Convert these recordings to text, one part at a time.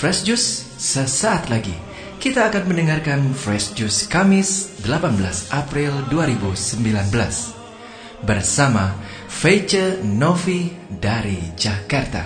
Fresh Juice, sesaat lagi kita akan mendengarkan Fresh Juice Kamis 18 April 2019 bersama Feice Novi dari Jakarta.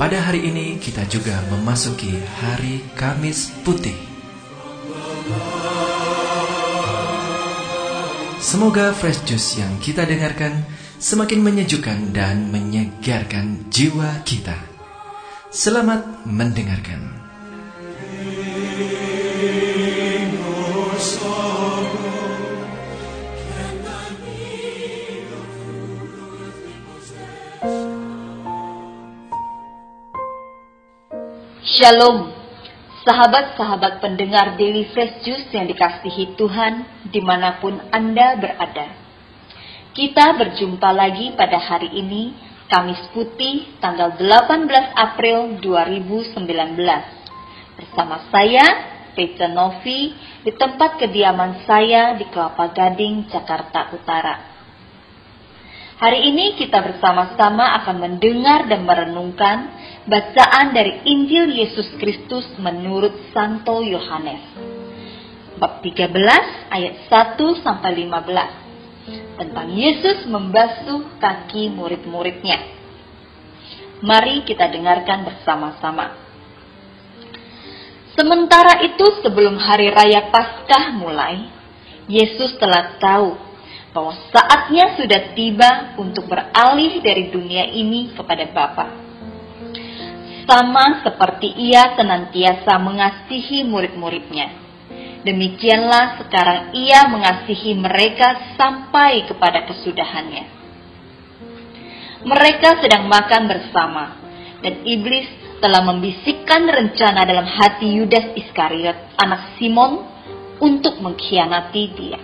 Pada hari ini kita juga memasuki hari Kamis Putih. Semoga Fresh Juice yang kita dengarkan semakin menyejukkan dan menyegarkan jiwa kita. Selamat mendengarkan. Shalom, sahabat-sahabat pendengar Daily Fresh Juice yang dikasihi Tuhan di mana pun Anda berada. Kita berjumpa lagi pada hari ini Kamis Putih tanggal 18 April 2019. Bersama saya, Peca Novi, di tempat kediaman saya di Kelapa Gading, Jakarta Utara. Hari ini kita bersama-sama akan mendengar dan merenungkan bacaan dari Injil Yesus Kristus menurut Santo Yohanes. Bab 13 ayat 1 sampai 15 tentang Yesus membasuh kaki murid-muridnya. Mari kita dengarkan bersama-sama. Sementara itu sebelum hari raya Paskah mulai, Yesus telah tahu bahwa saatnya sudah tiba untuk beralih dari dunia ini kepada Bapa. Sama seperti ia senantiasa mengasihi murid-muridnya Demikianlah sekarang ia mengasihi mereka sampai kepada kesudahannya. Mereka sedang makan bersama, dan iblis telah membisikkan rencana dalam hati Yudas Iskariot, anak Simon, untuk mengkhianati dia.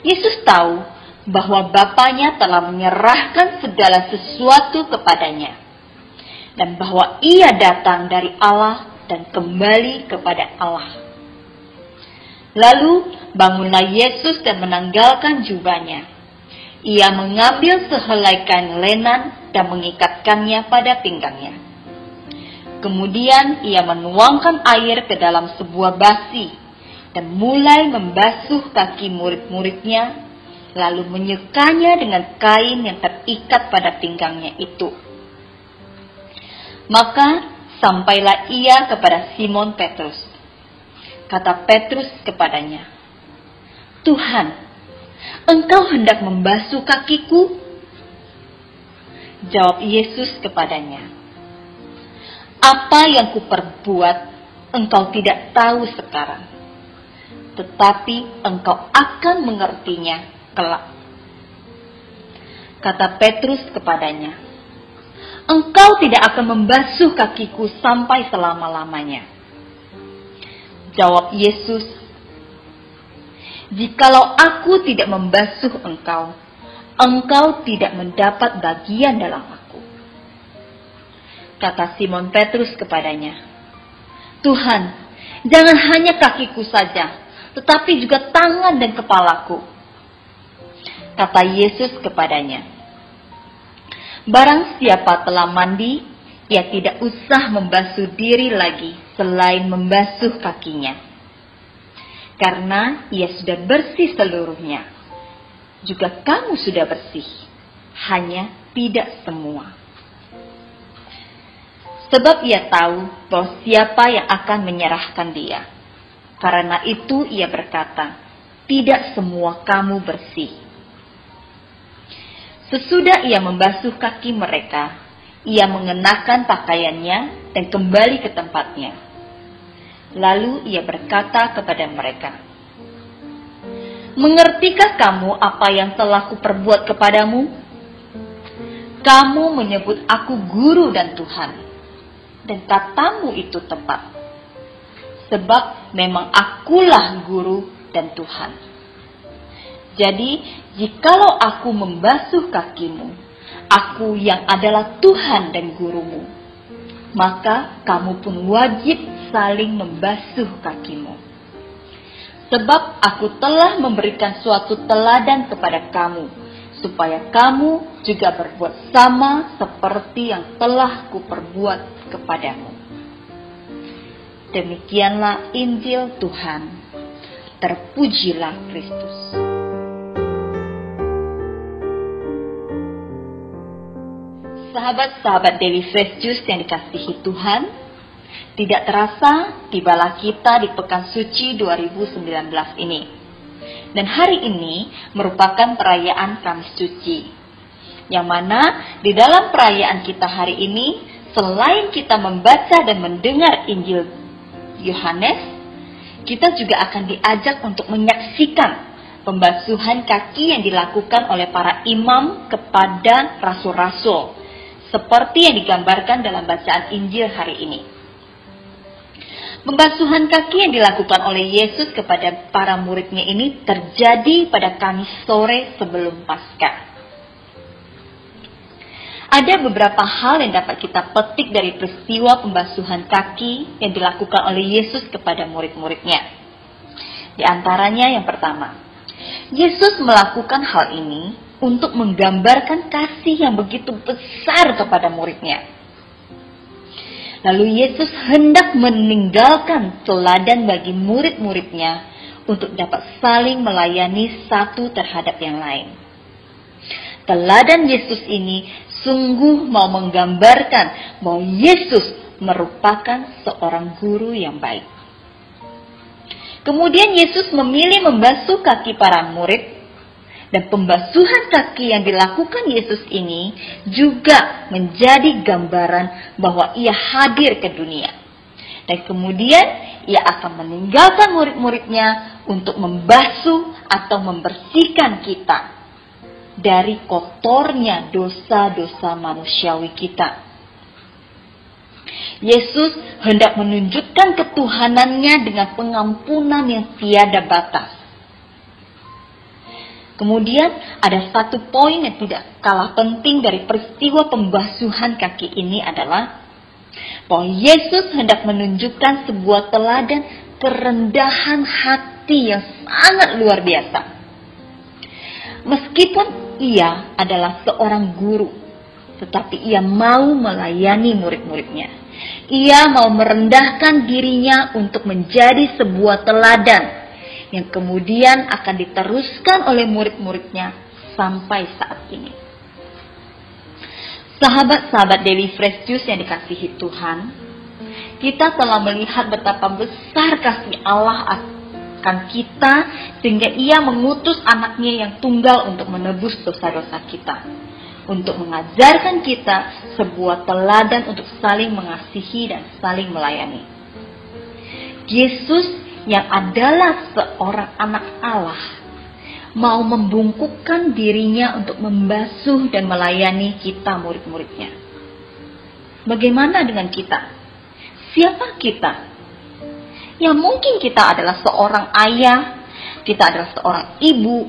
Yesus tahu bahwa Bapaknya telah menyerahkan segala sesuatu kepadanya, dan bahwa ia datang dari Allah dan kembali kepada Allah. Lalu bangunlah Yesus dan menanggalkan jubahnya. Ia mengambil sehelai kain lenan dan mengikatkannya pada pinggangnya. Kemudian ia menuangkan air ke dalam sebuah basi dan mulai membasuh kaki murid-muridnya, lalu menyekanya dengan kain yang terikat pada pinggangnya itu. Maka sampailah ia kepada Simon Petrus Kata Petrus kepadanya, Tuhan, engkau hendak membasuh kakiku? Jawab Yesus kepadanya, Apa yang kuperbuat engkau tidak tahu sekarang, tetapi engkau akan mengertinya kelak. Kata Petrus kepadanya, Engkau tidak akan membasuh kakiku sampai selama-lamanya. Jawab Yesus, Jikalau aku tidak membasuh engkau, engkau tidak mendapat bagian dalam aku. Kata Simon Petrus kepadanya, Tuhan, jangan hanya kakiku saja, tetapi juga tangan dan kepalaku. Kata Yesus kepadanya, Barang siapa telah mandi, ia tidak usah membasuh diri lagi selain membasuh kakinya. Karena ia sudah bersih seluruhnya. Juga kamu sudah bersih, hanya tidak semua. Sebab ia tahu bahwa siapa yang akan menyerahkan dia. Karena itu ia berkata, tidak semua kamu bersih. Sesudah ia membasuh kaki mereka, ia mengenakan pakaiannya dan kembali ke tempatnya. Lalu ia berkata kepada mereka, Mengertikah kamu apa yang telah kuperbuat kepadamu? Kamu menyebut aku guru dan Tuhan, dan katamu itu tepat. Sebab memang akulah guru dan Tuhan. Jadi, jikalau aku membasuh kakimu, aku yang adalah Tuhan dan gurumu, maka kamu pun wajib saling membasuh kakimu. Sebab aku telah memberikan suatu teladan kepada kamu, supaya kamu juga berbuat sama seperti yang telah kuperbuat kepadamu. Demikianlah Injil Tuhan. Terpujilah Kristus. Sahabat-sahabat Daily Fresh Juice yang dikasihi Tuhan, tidak terasa tibalah kita di Pekan Suci 2019 ini. Dan hari ini merupakan perayaan Kamis Suci. Yang mana di dalam perayaan kita hari ini, selain kita membaca dan mendengar Injil Yohanes, kita juga akan diajak untuk menyaksikan pembasuhan kaki yang dilakukan oleh para imam kepada rasul-rasul seperti yang digambarkan dalam bacaan Injil hari ini. Pembasuhan kaki yang dilakukan oleh Yesus kepada para muridnya ini terjadi pada Kamis sore sebelum Paskah. Ada beberapa hal yang dapat kita petik dari peristiwa pembasuhan kaki yang dilakukan oleh Yesus kepada murid-muridnya. Di antaranya yang pertama, Yesus melakukan hal ini untuk menggambarkan kasih yang begitu besar kepada muridnya. Lalu Yesus hendak meninggalkan teladan bagi murid-muridnya untuk dapat saling melayani satu terhadap yang lain. Teladan Yesus ini sungguh mau menggambarkan bahwa Yesus merupakan seorang guru yang baik. Kemudian Yesus memilih membasuh kaki para murid dan pembasuhan kaki yang dilakukan Yesus ini juga menjadi gambaran bahwa ia hadir ke dunia. Dan kemudian ia akan meninggalkan murid-muridnya untuk membasuh atau membersihkan kita dari kotornya dosa-dosa manusiawi kita. Yesus hendak menunjukkan ketuhanannya dengan pengampunan yang tiada batas. Kemudian ada satu poin yang tidak kalah penting dari peristiwa pembasuhan kaki ini adalah bahwa Yesus hendak menunjukkan sebuah teladan kerendahan hati yang sangat luar biasa. Meskipun ia adalah seorang guru, tetapi ia mau melayani murid-muridnya. Ia mau merendahkan dirinya untuk menjadi sebuah teladan yang kemudian akan diteruskan oleh murid-muridnya sampai saat ini. Sahabat-sahabat Daily Fresh Juice yang dikasihi Tuhan, kita telah melihat betapa besar kasih Allah akan kita sehingga ia mengutus anaknya yang tunggal untuk menebus dosa-dosa kita. Untuk mengajarkan kita sebuah teladan untuk saling mengasihi dan saling melayani. Yesus yang adalah seorang anak Allah mau membungkukkan dirinya untuk membasuh dan melayani kita murid-muridnya. Bagaimana dengan kita? Siapa kita? Ya mungkin kita adalah seorang ayah, kita adalah seorang ibu,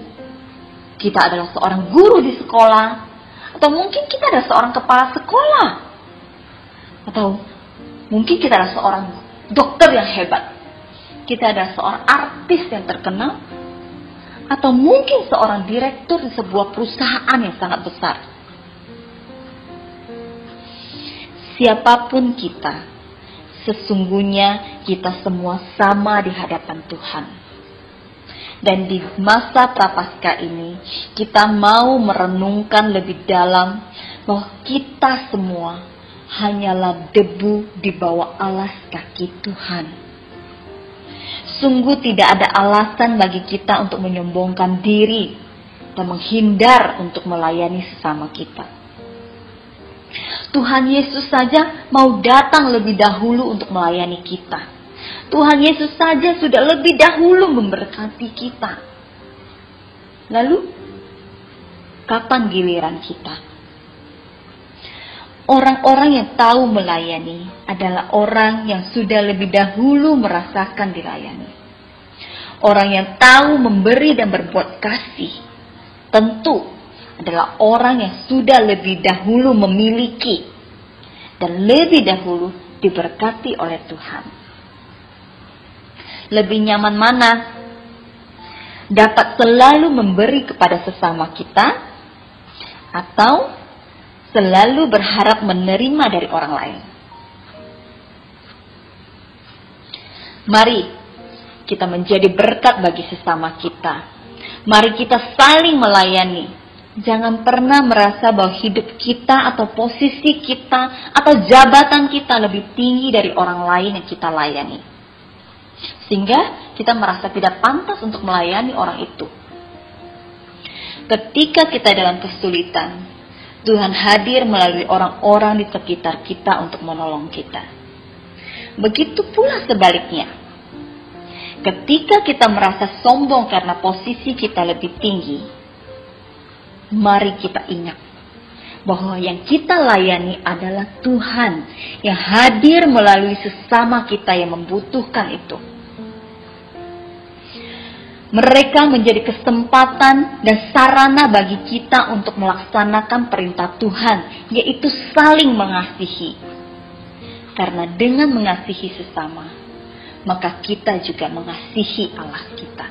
kita adalah seorang guru di sekolah, atau mungkin kita adalah seorang kepala sekolah, atau mungkin kita adalah seorang dokter yang hebat kita adalah seorang artis yang terkenal, atau mungkin seorang direktur di sebuah perusahaan yang sangat besar. Siapa pun kita, sesungguhnya kita semua sama di hadapan Tuhan. Dan di masa prapaskah ini, kita mau merenungkan lebih dalam bahwa kita semua hanyalah debu di bawah alas kaki Tuhan Sungguh tidak ada alasan bagi kita untuk menyombongkan diri dan menghindar untuk melayani sesama kita. Tuhan Yesus saja mau datang lebih dahulu untuk melayani kita. Tuhan Yesus saja sudah lebih dahulu memberkati kita. Lalu, kapan giliran kita? Orang-orang yang tahu melayani adalah orang yang sudah lebih dahulu merasakan dilayani. Orang yang tahu memberi dan berbuat kasih tentu adalah orang yang sudah lebih dahulu memiliki dan lebih dahulu diberkati oleh Tuhan. Lebih nyaman mana? Dapat selalu memberi kepada sesama kita atau selalu berharap menerima dari orang lain. Mari kita menjadi berkat bagi sesama kita. Mari kita saling melayani. Jangan pernah merasa bahwa hidup kita atau posisi kita atau jabatan kita lebih tinggi dari orang lain yang kita layani. Sehingga kita merasa tidak pantas untuk melayani orang itu. Ketika kita dalam kesulitan, Tuhan hadir melalui orang-orang di sekitar kita untuk menolong kita. Begitu pula sebaliknya. Ketika kita merasa sombong karena posisi kita lebih tinggi, mari kita ingat bahwa yang kita layani adalah Tuhan yang hadir melalui sesama kita yang membutuhkan itu. Mereka menjadi kesempatan dan sarana bagi kita untuk melaksanakan perintah Tuhan, yaitu saling mengasihi. Karena dengan mengasihi sesama, maka kita juga mengasihi Allah kita.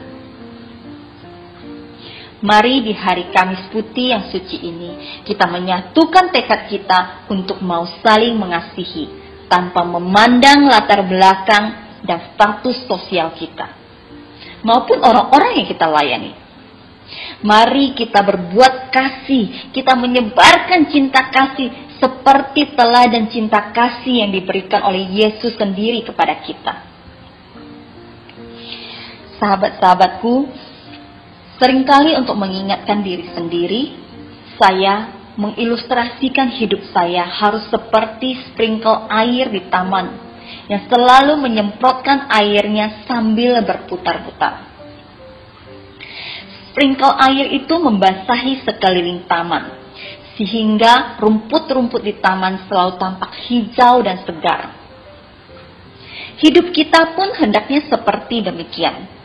Mari di hari Kamis Putih yang suci ini, kita menyatukan tekad kita untuk mau saling mengasihi, tanpa memandang latar belakang dan status sosial kita, maupun orang-orang yang kita layani. Mari kita berbuat kasih, kita menyebarkan cinta kasih seperti teladan cinta kasih yang diberikan oleh Yesus sendiri kepada kita. Sahabat-sahabatku, sering kali untuk mengingatkan diri sendiri, saya mengilustrasikan hidup saya harus seperti sprinkle air di taman yang selalu menyemprotkan airnya sambil berputar-putar. Sprinkle air itu membasahi sekeliling taman, sehingga rumput-rumput di taman selalu tampak hijau dan segar. Hidup kita pun hendaknya seperti demikian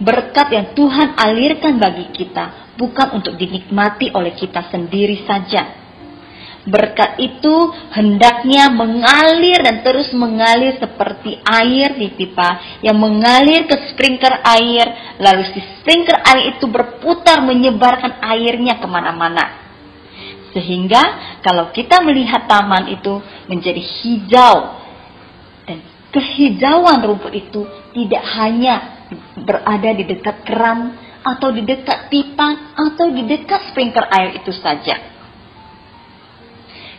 berkat yang Tuhan alirkan bagi kita bukan untuk dinikmati oleh kita sendiri saja. Berkat itu hendaknya mengalir dan terus mengalir seperti air di pipa yang mengalir ke sprinkler air, lalu si sprinkler air itu berputar menyebarkan airnya ke mana-mana. Sehingga kalau kita melihat taman itu menjadi hijau dan kehijauan rumput itu tidak hanya berada di dekat keran atau di dekat pipa atau di dekat sprinkler air itu saja.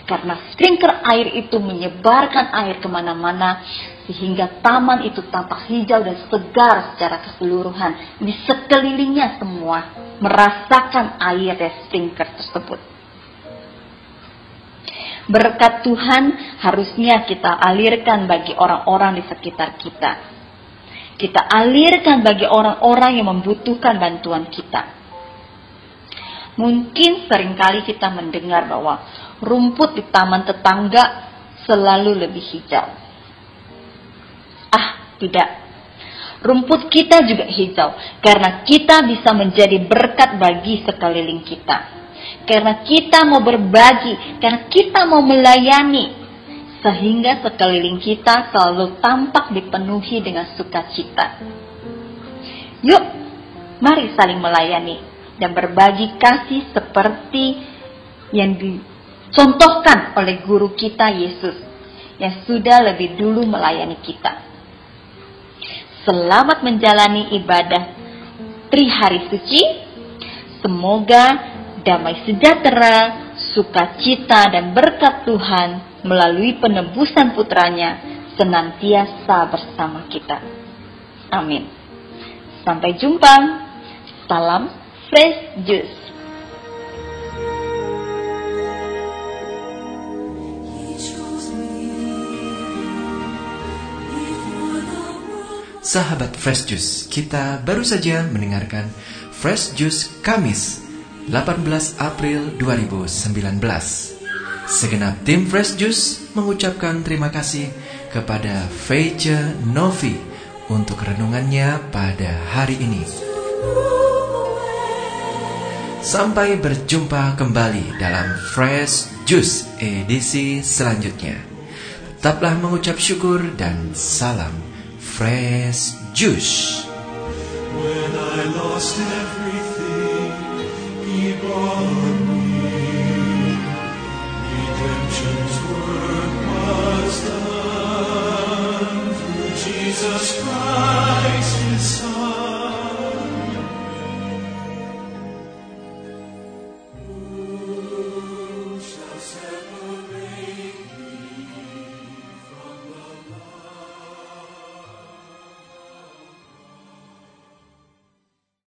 Karena sprinkler air itu menyebarkan air ke mana-mana sehingga taman itu tampak hijau dan segar secara keseluruhan. Di sekelilingnya semua merasakan air dari sprinkler tersebut. Berkat Tuhan harusnya kita alirkan bagi orang-orang di sekitar kita kita alirkan bagi orang-orang yang membutuhkan bantuan kita. Mungkin sering kali kita mendengar bahwa rumput di taman tetangga selalu lebih hijau. Ah, tidak. Rumput kita juga hijau karena kita bisa menjadi berkat bagi sekeliling kita. Karena kita mau berbagi, karena kita mau melayani, sehingga sekeliling kita selalu tampak dipenuhi dengan sukacita. Yuk, mari saling melayani dan berbagi kasih seperti yang dicontohkan oleh guru kita Yesus yang sudah lebih dulu melayani kita. Selamat menjalani ibadah Tri Hari Suci. Semoga damai sejahtera, sukacita dan berkat Tuhan melalui penebusan putranya senantiasa bersama kita. Amin. Sampai jumpa. Salam Fresh Juice. Sahabat Fresh Juice, kita baru saja mendengarkan Fresh Juice Kamis 18 April 2019. Segenap tim Fresh Juice mengucapkan terima kasih kepada Feice Novi untuk renungannya pada hari ini. Sampai berjumpa kembali dalam Fresh Juice edisi selanjutnya. Tetaplah mengucap syukur dan salam Fresh Juice. When I lost everything, he brought redemption's work was done through Jesus. Christ,